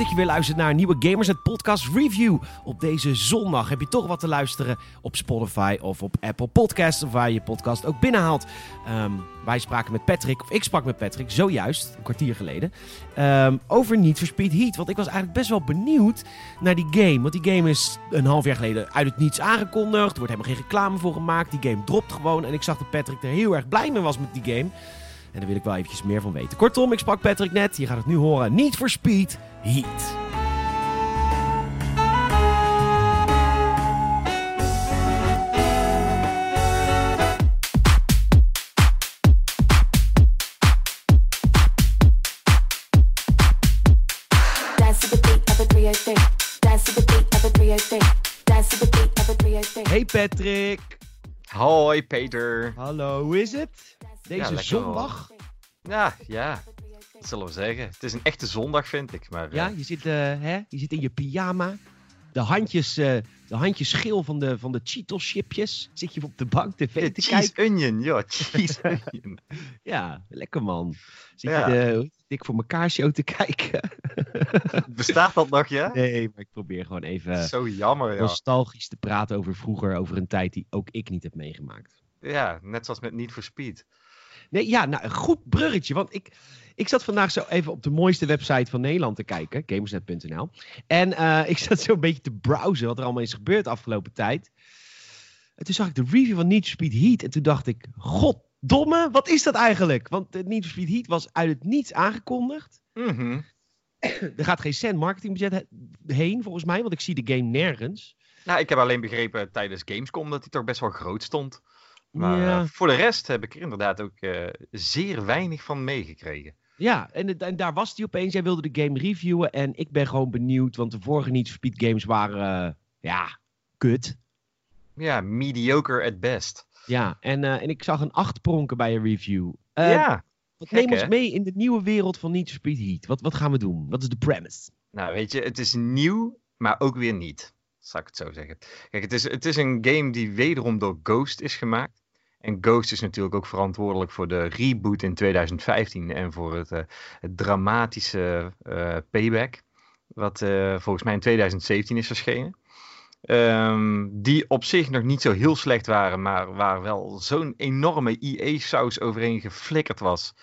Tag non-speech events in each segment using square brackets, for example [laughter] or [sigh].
Dat je weer luistert naar een nieuwe Gamers Podcast Review. Op deze zondag heb je toch wat te luisteren op Spotify of op Apple Podcasts, waar je je podcast ook binnenhaalt. Ehm, wij spraken met Patrick, of ik sprak met Patrick, zojuist, een kwartier geleden, ehm, over Need for Speed Heat. Want ik was eigenlijk best wel benieuwd naar die game. Want die game is een half jaar geleden uit het niets aangekondigd. Er wordt helemaal geen reclame voor gemaakt. Die game dropt gewoon. En ik zag dat Patrick er heel erg blij mee was met die game. En daar wil ik wel eventjes meer van weten. Kortom, ik sprak Patrick net. Je gaat het nu horen. Need for Speed Heat. Dance to the beat of a 303. Dance to the beat of a 303. Dance to the beat of a 303. Hey Patrick. Hoi Peter. Hallo, hoe is het? Deze zondag. Ja, ja, wat zullen we zeggen? Het is een echte zondag vind ik, maar... Ja, eh, je zit, eh, hè? je zit in je pyjama. De handjes, eh, de handjes schil van de, van de Cheetos chipjes. Zit je op de bank tv te cheese kijken. onion, ja, cheese [laughs] onion. Ja, lekker man. Zit Ja. je de dik voor elkaar show te kijken? [laughs] Bestaat dat nog, ja? nee, maar ik probeer gewoon even Zo jammer, ja. nostalgisch te praten over vroeger. Over een tijd die ook ik niet heb meegemaakt. Ja, net zoals met Need for Speed. Nee, ja, nou, een goed bruggetje. Want ik, ik zat vandaag zo even op de mooiste website van Nederland te kijken, gamersnet.nl. En eh, [laughs] ik zat zo een beetje te browsen wat er allemaal is gebeurd de afgelopen tijd. En toen zag ik de review van Need for Speed Heat. En toen dacht ik, goddomme, wat is dat eigenlijk? Want uh, Need for Speed Heat was uit het niets aangekondigd. Mhm. [clears throat] Er gaat geen cent marketingbudget he- heen, volgens mij, want ik zie de game nergens. Nou, ik heb alleen begrepen tijdens Gamescom dat hij toch best wel groot stond. Maar Ja. eh, voor de rest heb ik er inderdaad ook eh, zeer weinig van meegekregen. Ja, en, en daar was hij opeens. Jij wilde de game reviewen. En ik ben gewoon benieuwd, want de vorige Need for Speed games waren, eh, ja, kut. Ja, mediocre at best. Ja, en, eh, en ik zag een 8 pronken bij een review. Eh, ja, wat gek, neem ons hè? mee in de nieuwe wereld van Need for Speed Heat. Wat, wat gaan we doen? Wat is de premise? Nou, weet je, het is nieuw, maar ook weer niet. Zal ik het zo zeggen. Kijk, het is, het is een game die wederom door Ghost is gemaakt. En Ghost is natuurlijk ook verantwoordelijk voor de reboot in 2015 en voor het, eh, dramatische eh, Payback, wat eh, volgens mij in 2017 is verschenen. Ehm, die op zich nog niet zo heel slecht waren, maar waar wel zo'n enorme EA-saus overheen geflikkerd was.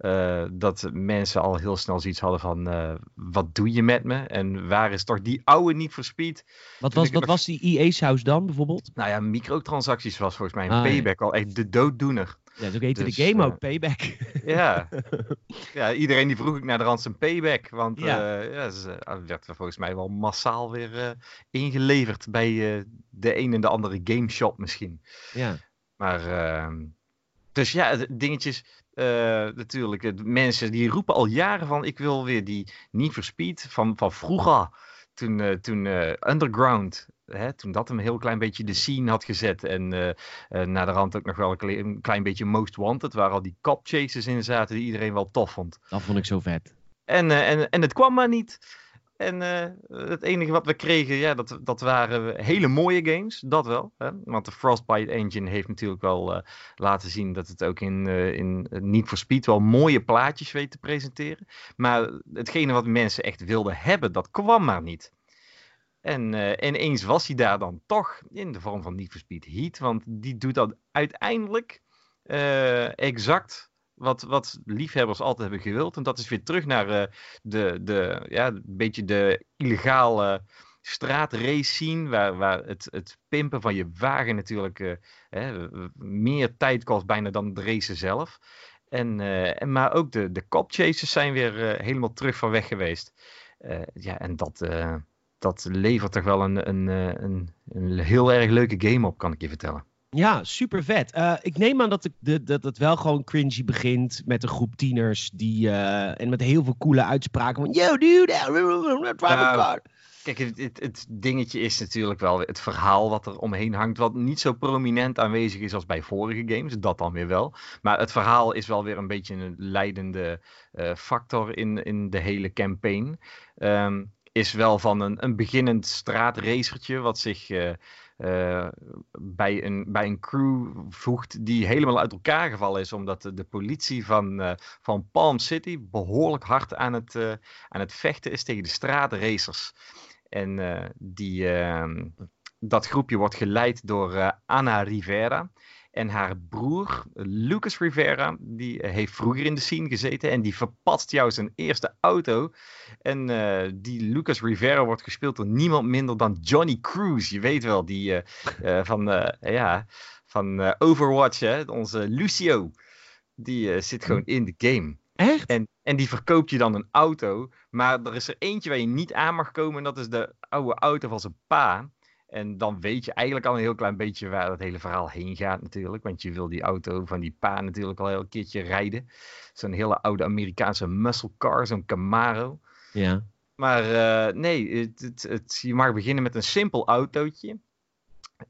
Eh, dat mensen al heel snel zoiets hadden van, eh, wat doe je met me? En waar is toch die oude Need for Speed? Wat was, wat nog- was die EA's house dan bijvoorbeeld? Nou ja, microtransacties was volgens mij een Ah, ja. payback al echt de dooddoener. Ja, zo heette Dus, de game eh, ook, Payback. Ja. [laughs] ja, iedereen die vroeg ik naar de rand zijn payback. Want Ja. ja. ja, ze eh, werd er volgens mij wel massaal weer ingeleverd bij de een en de andere gameshop misschien. ja. Maar, ehm, dus ja, dingetjes. Eh, natuurlijk, mensen die roepen al jaren van ik wil weer die Need for Speed van, van vroeger. Toen, eh, toen eh, Underground, hè, toen dat een heel klein beetje de scene had gezet. En eh, naar de rand ook nog wel een klein, een klein beetje Most Wanted, waar al die cop chases in zaten die iedereen wel tof vond. Dat vond ik zo vet. En, en, en het kwam maar niet. En eh, het enige wat we kregen, ja, dat, dat waren hele mooie games. Dat wel. Hè? Want de Frostbite engine heeft natuurlijk wel eh, laten zien dat het ook in, eh in Need for Speed wel mooie plaatjes weet te presenteren. Maar hetgene wat mensen echt wilden hebben, dat kwam maar niet. En ineens was hij daar dan toch in de vorm van Need for Speed Heat. Want die doet dat uiteindelijk exact wat, wat liefhebbers altijd hebben gewild. En dat is weer terug naar eh, de, de, ja, een beetje de illegale straatrace scene. Waar, waar het, het pimpen van je wagen natuurlijk eh, meer tijd kost bijna dan het racen zelf. En, eh, en, maar ook de, de cop chases zijn weer helemaal terug van weg geweest. Ja, en dat, dat levert toch wel een, een, een, een heel erg leuke game op, kan ik je vertellen. Ja, super vet. Eh, ik neem aan dat, ik de, dat het wel gewoon cringy begint met een groep tieners die eh, en met heel veel coole uitspraken van Yo dude, drive a Nou. Kijk, het, het, het dingetje is natuurlijk wel het verhaal wat er omheen hangt, wat niet zo prominent aanwezig is als bij vorige games, dat dan weer wel. Maar het verhaal is wel weer een beetje een leidende eh, factor in, in de hele campaign. Ehm, is wel van een, een beginnend straatracertje wat zich eh, eh, bij, een, bij een crew voegt die helemaal uit elkaar gevallen is. Omdat de, politie van, eh, van Palm City behoorlijk hard aan het, aan het vechten is tegen de straatracers. En die, ehm, dat groepje wordt geleid door Anna Rivera. En haar broer, Lucas Rivera, die eh, heeft vroeger in de scene gezeten. En die verpatst jou zijn eerste auto. En eh, die Lucas Rivera wordt gespeeld door niemand minder dan Johnny Cruz. Je weet wel, die eh, van, ja, van Overwatch, hè? onze Lucio. Die zit gewoon in de game. Echt? En, en die verkoopt je dan een auto. Maar er is er eentje waar je niet aan mag komen. En dat is de oude auto van zijn pa. En dan weet je eigenlijk al een heel klein beetje waar het hele verhaal heen gaat natuurlijk. Want je wil die auto van die pa natuurlijk al een keertje rijden. Zo'n hele oude Amerikaanse muscle car, zo'n Camaro. Ja. Maar eh, nee, het, het, het- je mag beginnen met een simpel autootje.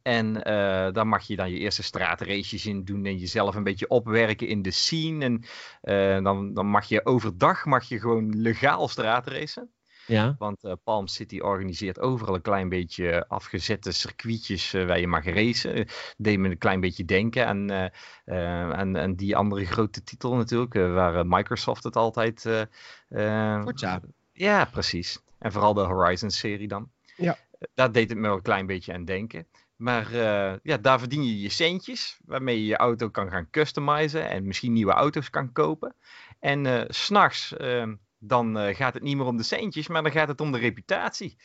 En eh, dan mag je dan je eerste straatraces in doen en jezelf een beetje opwerken in de scene. En eh, dan, dan mag je overdag mag je gewoon legaal straatracen. Ja. Want eh, Palm City organiseert overal een klein beetje afgezette circuitjes eh, waar je mag racen. Eh, deed me een klein beetje denken aan, eh, eh, aan, aan die andere grote titel natuurlijk, eh, waar eh, Microsoft het altijd... eh, eh, Forza. ja, precies. En vooral de Horizon-serie dan. Ja. Eh, Daar deed het me wel een klein beetje aan denken. Maar eh, ja, daar verdien je je centjes, waarmee je je auto kan gaan customizen en misschien nieuwe auto's kan kopen. En eh, s s'nachts, dan eh, gaat het niet meer om de centjes, maar dan gaat het om de reputatie.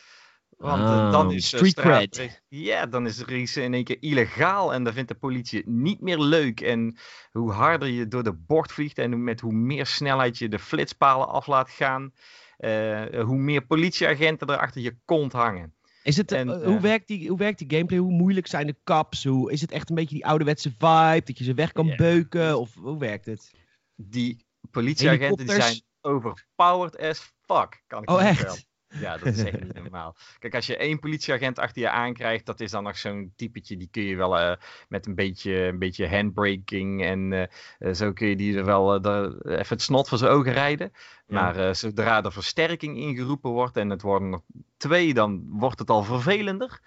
Want eh, dan Oh, is eh, straat-. Ja, dan is racen in één keer illegaal en dan vindt de politie het niet meer leuk. En hoe harder je door de bocht vliegt en met hoe meer snelheid je de flitspalen af laat gaan, hoe meer politieagenten er achter je kont hangen. Is het, En, hoe, werkt die, hoe werkt die gameplay? Hoe moeilijk zijn de caps? Hoe, is het echt een beetje die ouderwetse vibe? Dat je ze weg kan beuken? Of hoe werkt het? Die politieagenten die zijn overpowered as fuck, kan ik Oh, echt? vertellen. Ja, dat is echt [laughs] niet normaal. Kijk, als je één politieagent achter je aankrijgt, dat is dan nog zo'n typetje, die kun je wel eh, met een beetje, een beetje handbraking en eh, eh, zo kun je die er wel even het snot voor zijn ogen rijden. Maar zodra er versterking ingeroepen wordt en het worden er twee, dan wordt het al vervelender.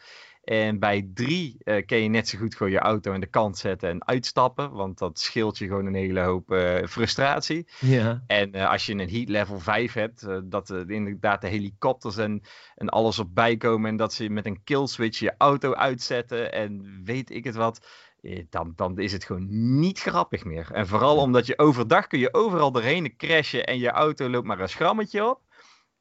En bij drie eh kun je net zo goed gewoon je auto aan de kant zetten en uitstappen, want dat scheelt je gewoon een hele hoop eh, frustratie. Ja. En eh, als je een heat level 5 hebt, dat er inderdaad de helikopters en, en alles op bijkomen en dat ze met een kill switch je auto uitzetten en weet ik het wat, dan, dan is het gewoon niet grappig meer. En vooral omdat je overdag kun je overal doorheen crashen en je auto loopt maar een schrammetje op.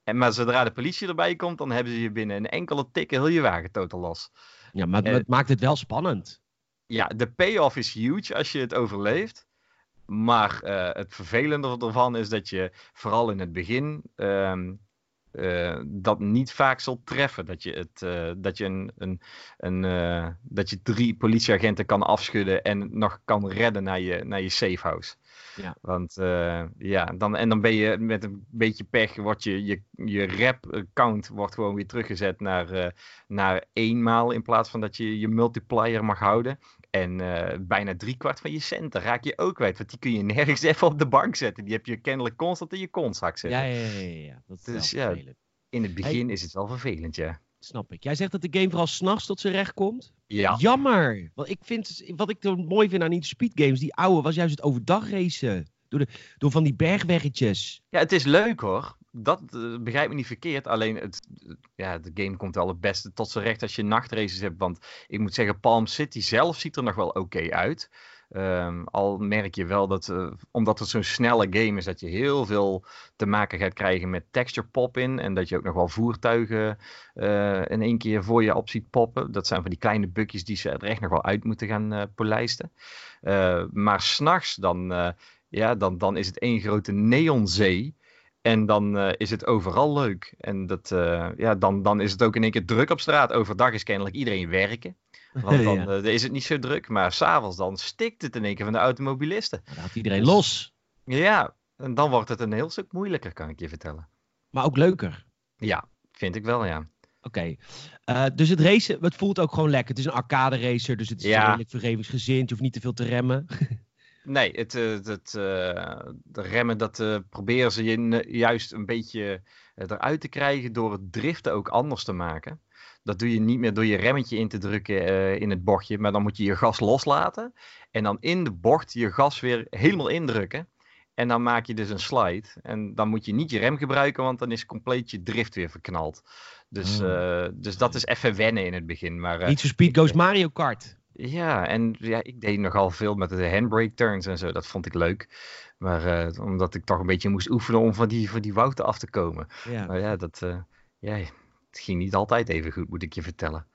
En maar zodra de politie erbij komt, dan hebben ze je binnen een enkele tik heel je wagen totaal los. ja, maar het maakt het wel spannend. Ja, de payoff is huge als je het overleeft. Maar eh, het vervelende ervan is dat je vooral in het begin ehm, eh, dat niet vaak zult treffen. Dat je, het, eh, dat, je een, een, een, dat je drie politieagenten kan afschudden en nog kan redden naar je, naar je safehouse. Ja. Want eh, ja, dan, en dan ben je met een beetje pech, wordt je, je, je rap count wordt gewoon weer teruggezet naar, eh, naar eenmaal in plaats van dat je je multiplier mag houden. En eh, bijna driekwart van je centen raak je ook kwijt. Want die kun je nergens [laughs] even op de bank zetten. Die heb je kennelijk constant in je kontzak zitten. Ja, ja, ja, ja. Dat is Dus ja. In het begin is het wel vervelend, ja. Snap ik. Jij zegt dat de game vooral s'nachts tot zijn recht komt? Ja, Jammer. Want ik vind, wat ik er mooi vind aan die speed games, die oude, was juist het overdag racen. Door, de, door van die bergweggetjes. ja het is leuk hoor. Dat eh, begrijp me niet verkeerd. Alleen het, ja, de game komt wel het beste tot zijn recht als je nachtraces hebt. Want ik moet zeggen, Palm City zelf ziet er nog wel oké uit. Ehm, al merk je wel dat, eh, omdat het zo'n snelle game is, dat je heel veel te maken gaat krijgen met texture pop-in. En dat je ook nog wel voertuigen eh, in één keer voor je op ziet poppen. Dat zijn van die kleine bukjes die ze er echt nog wel uit moeten gaan eh, polijsten. Maar s'nachts dan, ja, dan, dan is het één grote neonzee. En dan eh, is het overal leuk. En dat, eh, ja, dan, dan is het ook in één keer druk op straat. Overdag is kennelijk iedereen werken. Want [laughs] dan Ja. eh, is het niet zo druk. Maar s'avonds dan stikt het in één keer van de automobilisten. Dan gaat iedereen los. Ja, en dan wordt het een heel stuk moeilijker, kan ik je vertellen. Maar ook leuker. Ja, vind ik wel, ja. Oké. Dus het racen, het voelt ook gewoon lekker. Het is een arcade racer, dus het is Ja. redelijk vergevingsgezind. Je hoeft niet te veel te remmen. [laughs] Nee, het, eh, het, het, eh, de remmen, dat eh, proberen ze je juist een beetje eruit te krijgen door het driften ook anders te maken. Dat doe je niet meer door je remmetje in te drukken in het bochtje, maar dan moet je je gas loslaten. En dan in de bocht je gas weer helemaal indrukken. En dan maak je dus een slide. En dan moet je niet je rem gebruiken, want dan is compleet je drift weer verknald. Dus, eh, dus dat is even wennen in het begin. Maar, eh, Niet zo Speed Goes Mario Kart. Ja, en ja, ik deed nogal veel met de handbrake turns en zo. Dat vond ik leuk. Maar eh, omdat ik toch een beetje moest oefenen om van die, van die wouden af te komen. Ja. Nou ja, dat eh, ja, het ging niet altijd even goed, moet ik je vertellen.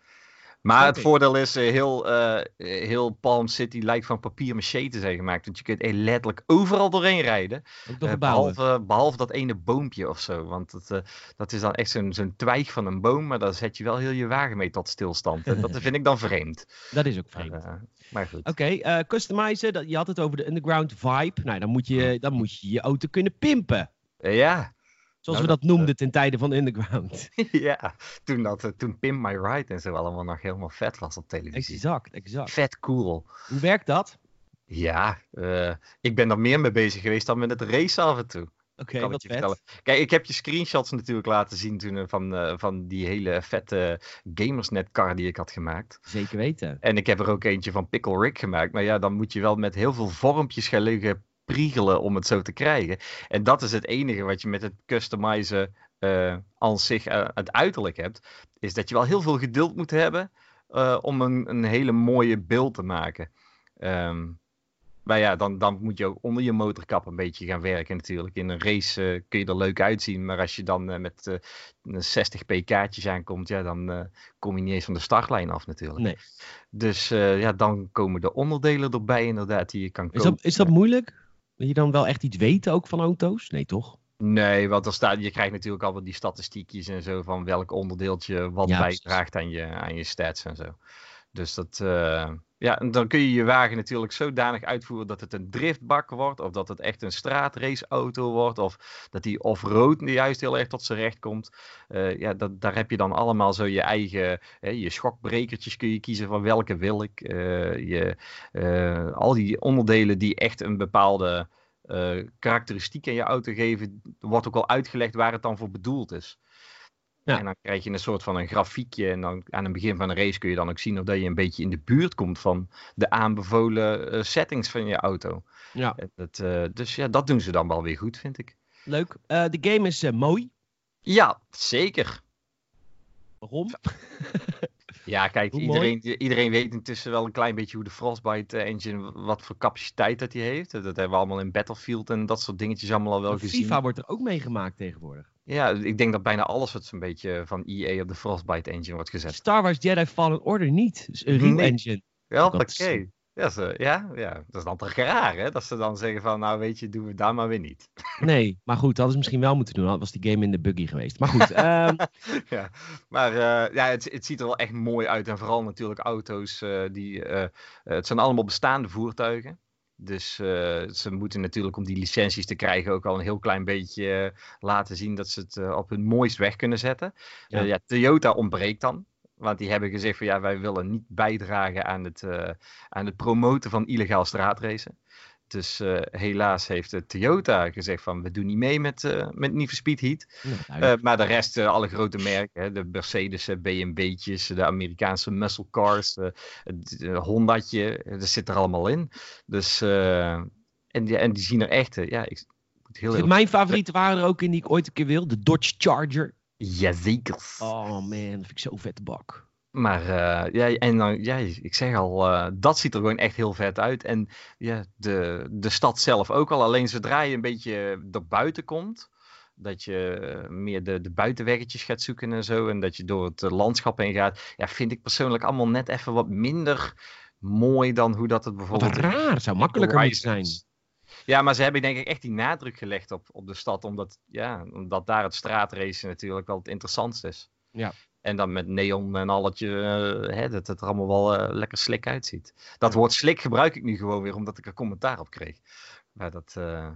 Maar het voordeel is, eh, heel, eh, heel Palm City lijkt van papier maché te zijn gemaakt. Want je kunt er letterlijk overal doorheen rijden. Eh, behalve, behalve dat ene boompje of zo. Want dat, eh, dat is dan echt zo'n zo'n twijg van een boom. Maar daar zet je wel heel je wagen mee tot stilstand. En dat [laughs] vind ik dan vreemd. Dat is ook vreemd. maar goed. Oké, eh, customizen. Dat, je had het over de underground vibe. Nou, dan moet je dan moet je, je auto kunnen pimpen. Ja, Zoals Nou, we dat dat, eh, noemden ten tijde van underground. [laughs] ja. Toen, dat, eh, toen Pimp My Ride en zo allemaal nog helemaal vet was op televisie. exact, exact. Vet cool. Hoe werkt dat? Ja, eh, ik ben er meer mee bezig geweest dan met het racen af en toe. Oké, kan wat vet. vertellen. Kijk, ik heb je screenshots natuurlijk laten zien toen van, van die hele vette Gamersnet car die ik had gemaakt. Zeker weten. En ik heb er ook eentje van Pickle Rick gemaakt. Maar ja, dan moet je wel met heel veel vormpjes gaan liggen priegelen om het zo te krijgen. En dat is het enige wat je met het customizen eh aan zich eh, het uiterlijk hebt. Is dat je wel heel veel geduld moet hebben eh, om een, een hele mooie beeld te maken. Ehm, maar ja, dan, dan moet je ook onder je motorkap een beetje gaan werken natuurlijk. In een race kun je er leuk uitzien. Maar als je dan met een 60 pk'tjes aankomt, ja, dan kom je niet eens van de startlijn af natuurlijk. Nee. Dus ja, dan komen de onderdelen erbij inderdaad die je kan Is kopen. dat, is dat moeilijk? Wil je dan wel echt iets weten ook van auto's? Nee, toch? Nee, want er staat, je krijgt natuurlijk al die statistiekjes en zo van welk onderdeeltje wat Ja, bijdraagt aan je, aan je stats en zo. Dus dat, eh, ja, en dan kun je je wagen natuurlijk zodanig uitvoeren dat het een driftbak wordt, of dat het echt een straatraceauto wordt, of dat die off-road juist heel erg tot zijn recht komt. Eh, ja, dat, daar heb je dan allemaal zo je eigen, hè, je schokbrekertjes kun je kiezen van welke wil ik. Eh, je, eh, al die onderdelen die echt een bepaalde karakteristiek aan je auto geven, wordt ook wel uitgelegd waar het dan voor bedoeld is. Ja. En dan krijg je een soort van een grafiekje. En dan aan het begin van de race kun je dan ook zien of dat je een beetje in de buurt komt van de aanbevolen eh, settings van je auto. Ja, Dat, eh, dus ja, dat doen ze dan wel weer goed, vind ik. leuk. Eh, de game is mooi. Ja, zeker. Waarom? [laughs] Ja, kijk, Hoe mooi. iedereen, iedereen weet intussen wel een klein beetje hoe de Frostbite engine, wat voor capaciteit dat die heeft. Dat hebben we allemaal in Battlefield en dat soort dingetjes allemaal al wel gezien. FIFA wordt er ook meegemaakt tegenwoordig. Ja, ik denk dat bijna alles wat zo'n beetje van EA op de Frostbite engine wordt gezet. Star Wars Jedi Fallen Order niet. Dus een Nee. Engine. Wel, Dat oké. Ja, ze- ja, ja, dat is dan toch raar, hè? Dat ze dan zeggen van, nou weet je, doen we daar maar weer niet. [laughs] Nee, maar goed, dat hadden ze misschien wel moeten doen. Dan was die game in de buggy geweest. Maar goed, ehm, [laughs] ja, maar eh, ja, het, het ziet er wel echt mooi uit. En vooral natuurlijk auto's eh, die, eh, het zijn allemaal bestaande voertuigen. Dus eh, ze moeten natuurlijk om die licenties te krijgen ook al een heel klein beetje eh, laten zien dat ze het eh, op hun mooist weg kunnen zetten. Ja. Toyota ontbreekt dan. Want die hebben gezegd van ja, wij willen niet bijdragen aan het, aan het promoten van illegaal straatracen. Dus eh, helaas heeft eh, Toyota gezegd van we doen niet mee met, eh met Need for Speed Heat. maar de rest, alle grote merken, hè, de Mercedes, BMW'tjes, de Amerikaanse muscle cars, het Hondaatje, eh, dat zit er allemaal in. Dus, en, die, en die zien er echt, ja, ik moet heel heel... Mijn favorieten waren er ook in die ik ooit een keer wil. De Dodge Charger. Jazeker. Oh man, dat vind ik zo vette bak. Maar eh, ja, en dan, ja, ik zeg al, eh, dat ziet er gewoon echt heel vet uit. En ja, de, de stad zelf ook al. Alleen zodra je een beetje erbuiten komt, dat je eh, meer de, de buitenweggetjes gaat zoeken en zo. En dat je door het landschap heen gaat. Ja, vind ik persoonlijk allemaal net even wat minder mooi dan hoe dat het Wat bijvoorbeeld... in raar, zou makkelijker moeten zijn. Ja, maar ze hebben denk ik echt die nadruk gelegd op, op de stad. Omdat, ja, omdat daar het straatracen natuurlijk wel het interessantst is. Ja. En dan met neon en alletje, eh, hè, dat het er allemaal wel eh, lekker slik uitziet. Dat woord slik gebruik ik nu gewoon weer, omdat ik er commentaar op kreeg. Maar dat, eh,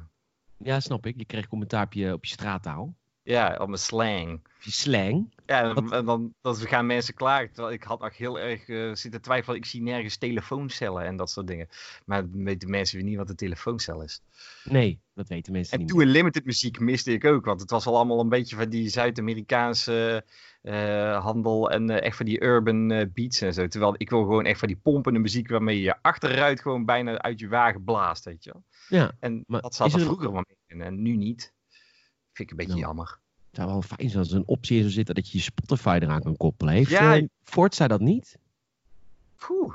Ja, snap ik. Je kreeg commentaar op je, op je straattaal. Ja, op mijn slang. Slang. Ja, en, en dan, dan gaan mensen klagen. Terwijl ik had nog heel erg eh, zitten twijfelen. Ik zie nergens telefooncellen en dat soort dingen. Maar dan weten mensen weer niet wat een telefooncel is. Nee, dat weten mensen En niet. toen in limited muziek miste ik ook. Want het was al allemaal een beetje van die Zuid-Amerikaanse eh, handel. En eh, echt van die urban beats en zo. Terwijl ik wil gewoon echt van die pompende muziek. Waarmee je achteruit gewoon bijna uit je wagen blaast. Weet je wel. Ja, En Maar dat zat er- vroeger wel mee in. En nu niet. Vind ik een beetje jammer. het zou wel fijn zijn als er een optie in zou zitten dat je je Spotify eraan kan koppelen. Heeft Ja. eh, Forza dat niet? Poeh.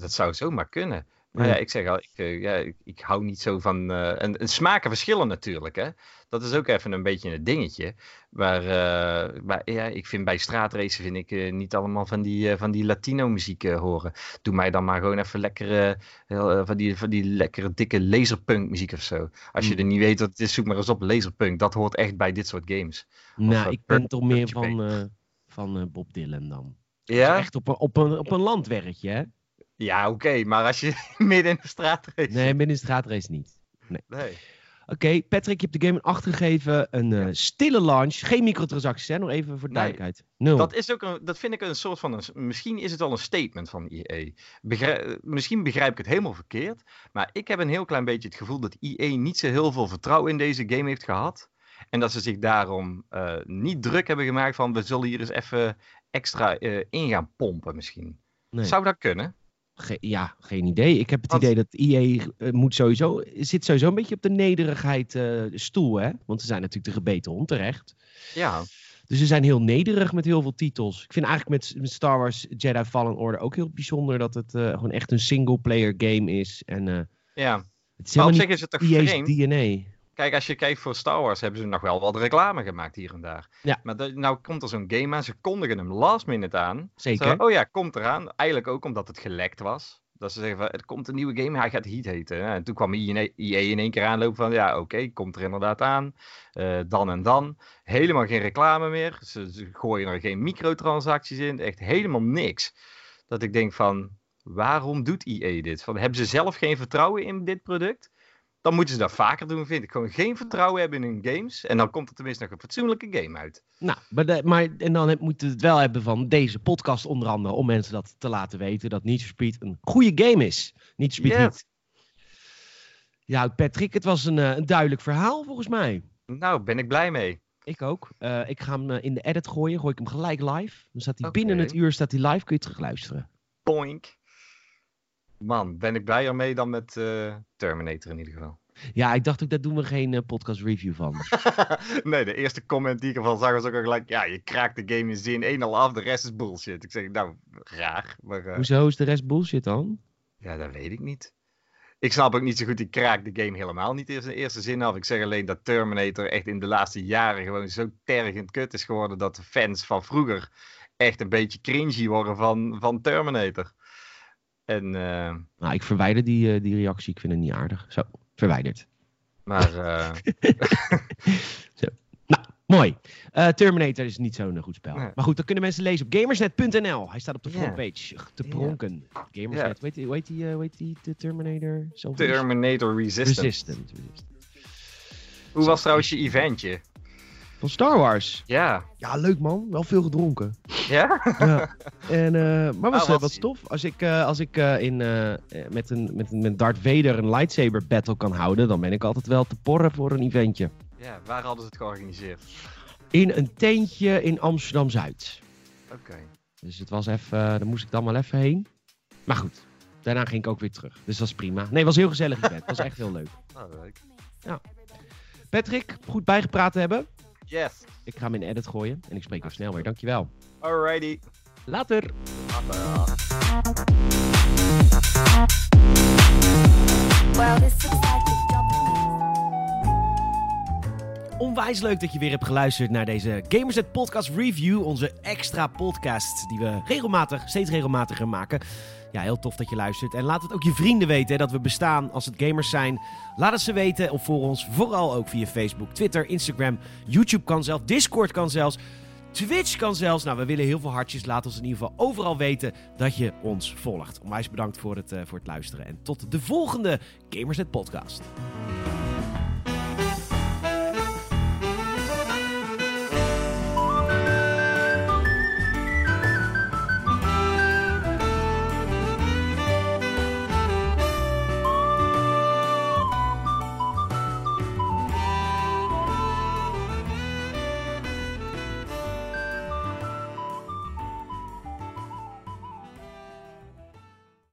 Dat zou zomaar kunnen. Maar Ja. ik zeg al, ik, eh, ja, ik, ik hou niet zo van. eh, en, en smaken verschillen natuurlijk, hè. Dat is ook even een beetje een dingetje. Maar, eh, maar ja, ik vind bij straatracen vind ik niet allemaal van die, van die Latino-muziek horen. Doe mij dan maar gewoon even lekkere, van, die, van die lekkere dikke laserpunk-muziek of zo. Als je Hmm. er niet weet wat het is, zoek maar eens op laserpunk. Dat hoort echt bij dit soort games. nou, ik ben toch meer van, van Bob Dylan dan. Ja, Echt op een, op een, op een landwerkje, hè? Ja oké. maar als je [laughs] midden in de straat race. Nee, binnen de straatrace niet. nee. Oké, Patrick, je hebt de game een 8 gegeven. Een eh, stille launch. Geen microtransacties, hè? Nog even voor Nee. duidelijkheid. Nul. Dat, is ook een, dat vind ik een soort van. Een, misschien is het al een statement van EA. Begrij- misschien begrijp ik het helemaal verkeerd. Maar ik heb een heel klein beetje het gevoel dat EA niet zo heel veel vertrouwen in deze game heeft gehad. En dat ze zich daarom eh, niet druk hebben gemaakt van. We zullen hier eens even extra eh, in gaan pompen, misschien. Nee. Zou dat kunnen? Ge- ja, geen idee. Ik heb het idee dat EA eh, moet sowieso, zit sowieso een beetje op de nederigheid eh, stoel, hè? Want ze zijn natuurlijk de gebeten hond terecht. Ja. Dus ze zijn heel nederig met heel veel titels. Ik vind eigenlijk met, met Star Wars Jedi Fallen Order ook heel bijzonder dat het eh, gewoon echt een single-player game is. En ja. het is op zich is het toch EA's vreemd? DNA. Kijk, als je kijkt voor Star Wars hebben ze nog wel wat reclame gemaakt hier en daar. Ja. Maar dat- nou komt er zo'n game aan, ze kondigen hem last minute aan. Zeker. Zo, oh ja, komt eraan. Eigenlijk ook omdat het gelekt was. Dat ze zeggen van, er komt een nieuwe game, hij gaat Heat heten. En toen kwam EA in één keer aanlopen van, ja oké, komt er inderdaad aan. Eh, dan en dan. Helemaal geen reclame meer. Ze, ze gooien er geen microtransacties in. Echt helemaal niks. Dat ik denk van, waarom doet EA dit? Van, hebben ze zelf geen vertrouwen in dit product? Dan moeten ze dat vaker doen, vind ik. Gewoon geen vertrouwen hebben in hun games. En dan komt er tenminste nog een fatsoenlijke game uit. Nou, maar, de- maar en dan moeten we het wel hebben van deze podcast onder andere om mensen dat te laten weten dat Need for Speed een goede game is. Need for Speed Ja. niet. Ja, Patrick, het was een, eh, een duidelijk verhaal volgens mij. Nou, ben ik blij mee. Ik ook. Eh, ik ga hem eh, in de edit gooien, gooi ik hem gelijk live. Dan staat hij binnen het uur staat hij live, kun je terug luisteren. Poink. Man, ben ik blijer mee dan met eh, Terminator in ieder geval. Ja, ik dacht ook, daar doen we geen eh, podcast review van. [laughs] nee, de eerste comment die ik ervan zag was ook al gelijk... Ja, je kraakt de game in zin 1 al af, de rest is bullshit. Ik zeg, nou, raar. Maar eh, Hoezo is de rest bullshit dan? ja, dat weet ik niet. Ik snap ook niet zo goed, ik kraak de game helemaal niet in de eerste zin af. Ik zeg alleen dat Terminator echt in de laatste jaren gewoon zo tergend kut is geworden... dat de fans van vroeger echt een beetje cringy worden van, van Terminator. En... eh, Nou, ik verwijder die, eh, die reactie, ik vind het niet aardig. Zo, verwijderd. maar... eh, [laughs] Mooi. Eh, Terminator is niet zo'n goed spel. Nee. Maar goed, dat kunnen mensen lezen op gamersnet.nl. Hij staat op de frontpage te pronken. Gamersnet, weet hoe heet die, hoe heet die de Terminator? Zelf Terminator Resistance. Resistant. Resistant. Hoe was trouwens je eventje? Van Star Wars. Ja. Ja, leuk man. Wel veel gedronken. Ja? Ja. En, eh, maar was, Ah, eh, was wat stof. Als ik, eh, als ik in, met, een, met, een, met Darth Vader een lightsaber battle kan houden, dan ben ik altijd wel te porren voor een eventje. Ja, waar hadden ze het georganiseerd? In een tentje in Amsterdam-Zuid. Oké. Dus het was even, daar moest ik dan wel even heen. Maar goed, daarna ging ik ook weer terug. Dus dat is prima. Nee, het was heel gezellig event. Het was echt heel leuk. Nou, leuk. Patrick, goed bijgepraat te hebben. Yes. Ik ga hem in edit gooien en ik spreek je snel weer. Dankjewel. Alrighty. Later. Job. Onwijs leuk dat je weer hebt geluisterd naar deze Gamersnet Podcast Review. Onze extra podcast die we regelmatig, steeds regelmatiger maken. Ja, heel tof dat je luistert. En laat het ook je vrienden weten hè, dat we bestaan als het gamers zijn. Laat het ze weten of voor ons. Vooral ook via Facebook, Twitter, Instagram, YouTube kan zelfs, Discord kan zelfs. Twitch kan zelfs. Nou, we willen heel veel hartjes. Laat ons in ieder geval overal weten dat je ons volgt. Onwijs bedankt voor het, eh, voor het luisteren. En tot de volgende Gamersnet Podcast.